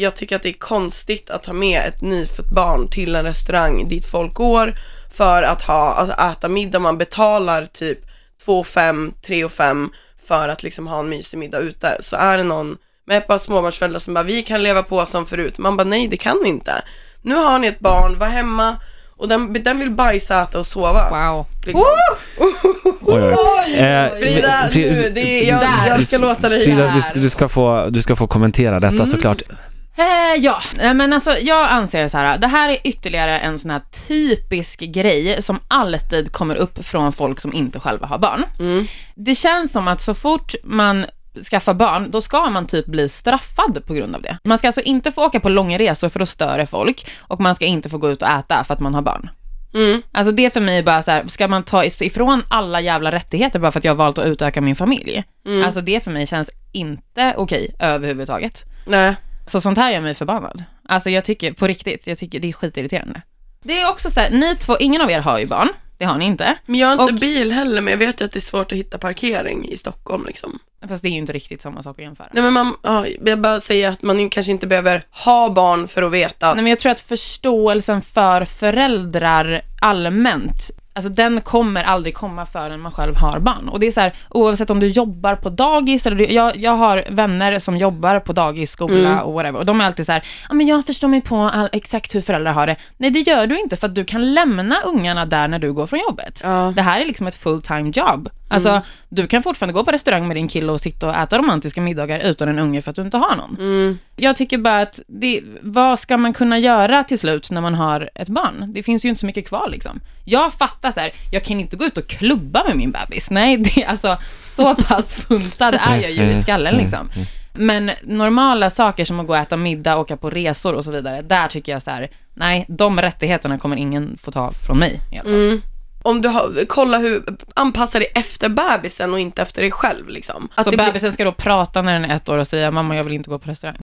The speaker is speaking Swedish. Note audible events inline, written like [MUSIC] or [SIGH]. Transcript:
jag tycker att det är konstigt att ta med ett nyfött barn till en restaurang dit folk går för att, ha, att äta middag. Man betalar typ 2 5, 3 och 5 för att liksom ha en mysig middag ute. Så är det någon med ett par småbarnsföräldrar som bara, vi kan leva på som förut. Man bara, nej det kan ni inte. Nu har ni ett barn, var hemma och den, den vill bajsa, äta och sova. Wow. Liksom. [LAUGHS] Oj, oj. Eh, Frida, men- nu, det, jag, Där. jag ska låta dig Frida, du, du, ska få, du ska få kommentera detta såklart. Eh, ja, Eh, men alltså jag anser så här, det här är ytterligare en sån här typisk grej som alltid kommer upp från folk som inte själva har barn. Mm. Det känns som att så fort man skaffar barn, då ska man typ bli straffad på grund av det. Man ska alltså inte få åka på långa resor för att störa folk och man ska inte få gå ut och äta för att man har barn. Mm. Alltså det för mig är bara så här, ska man ta ifrån alla jävla rättigheter bara för att jag har valt att utöka min familj? Mm. Alltså det för mig känns inte okej överhuvudtaget. Nej. Så sånt här gör mig förbannad. Alltså jag tycker, på riktigt, jag tycker det är skitirriterande. Det är också så här, ni två, ingen av er har ju barn, det har ni inte. Men jag har inte Och- bil heller, men jag vet ju att det är svårt att hitta parkering i Stockholm liksom. Fast det är ju inte riktigt samma sak att jämföra. Nej men man, ja, jag bara säger att man kanske inte behöver ha barn för att veta Nej, men jag tror att förståelsen för föräldrar allmänt, alltså den kommer aldrig komma förrän man själv har barn. Och det är så här, oavsett om du jobbar på dagis eller du, jag, jag har vänner som jobbar på dagis, skola Mm. och whatever. Och de är alltid så här, ja men jag förstår mig på all, exakt hur föräldrar har det. Nej det gör du inte för att du kan lämna ungarna där när du går från jobbet. Ja. Det här är liksom ett full time job. Alltså, Mm. du kan fortfarande gå på restaurang med din kille och sitta och äta romantiska middagar utan en unge för att du inte har någon. Mm. Jag tycker bara att, det, vad ska man kunna göra till slut när man har ett barn? Det finns ju inte så mycket kvar liksom. Jag fattar så här, jag kan inte gå ut och klubba med min bebis. Nej, det alltså så [LAUGHS] pass funtad är jag ju i skallen liksom. Men normala saker som att gå och äta middag, åka på resor och så vidare, där tycker jag så här, nej, de rättigheterna kommer ingen få ta från mig i alla fall. Mm. Om du har, kolla hur, anpassa dig efter bebisen och inte efter dig själv liksom. Att Så det blir- bebisen ska då prata när den är ett år och säga, mamma jag vill inte gå på restaurang.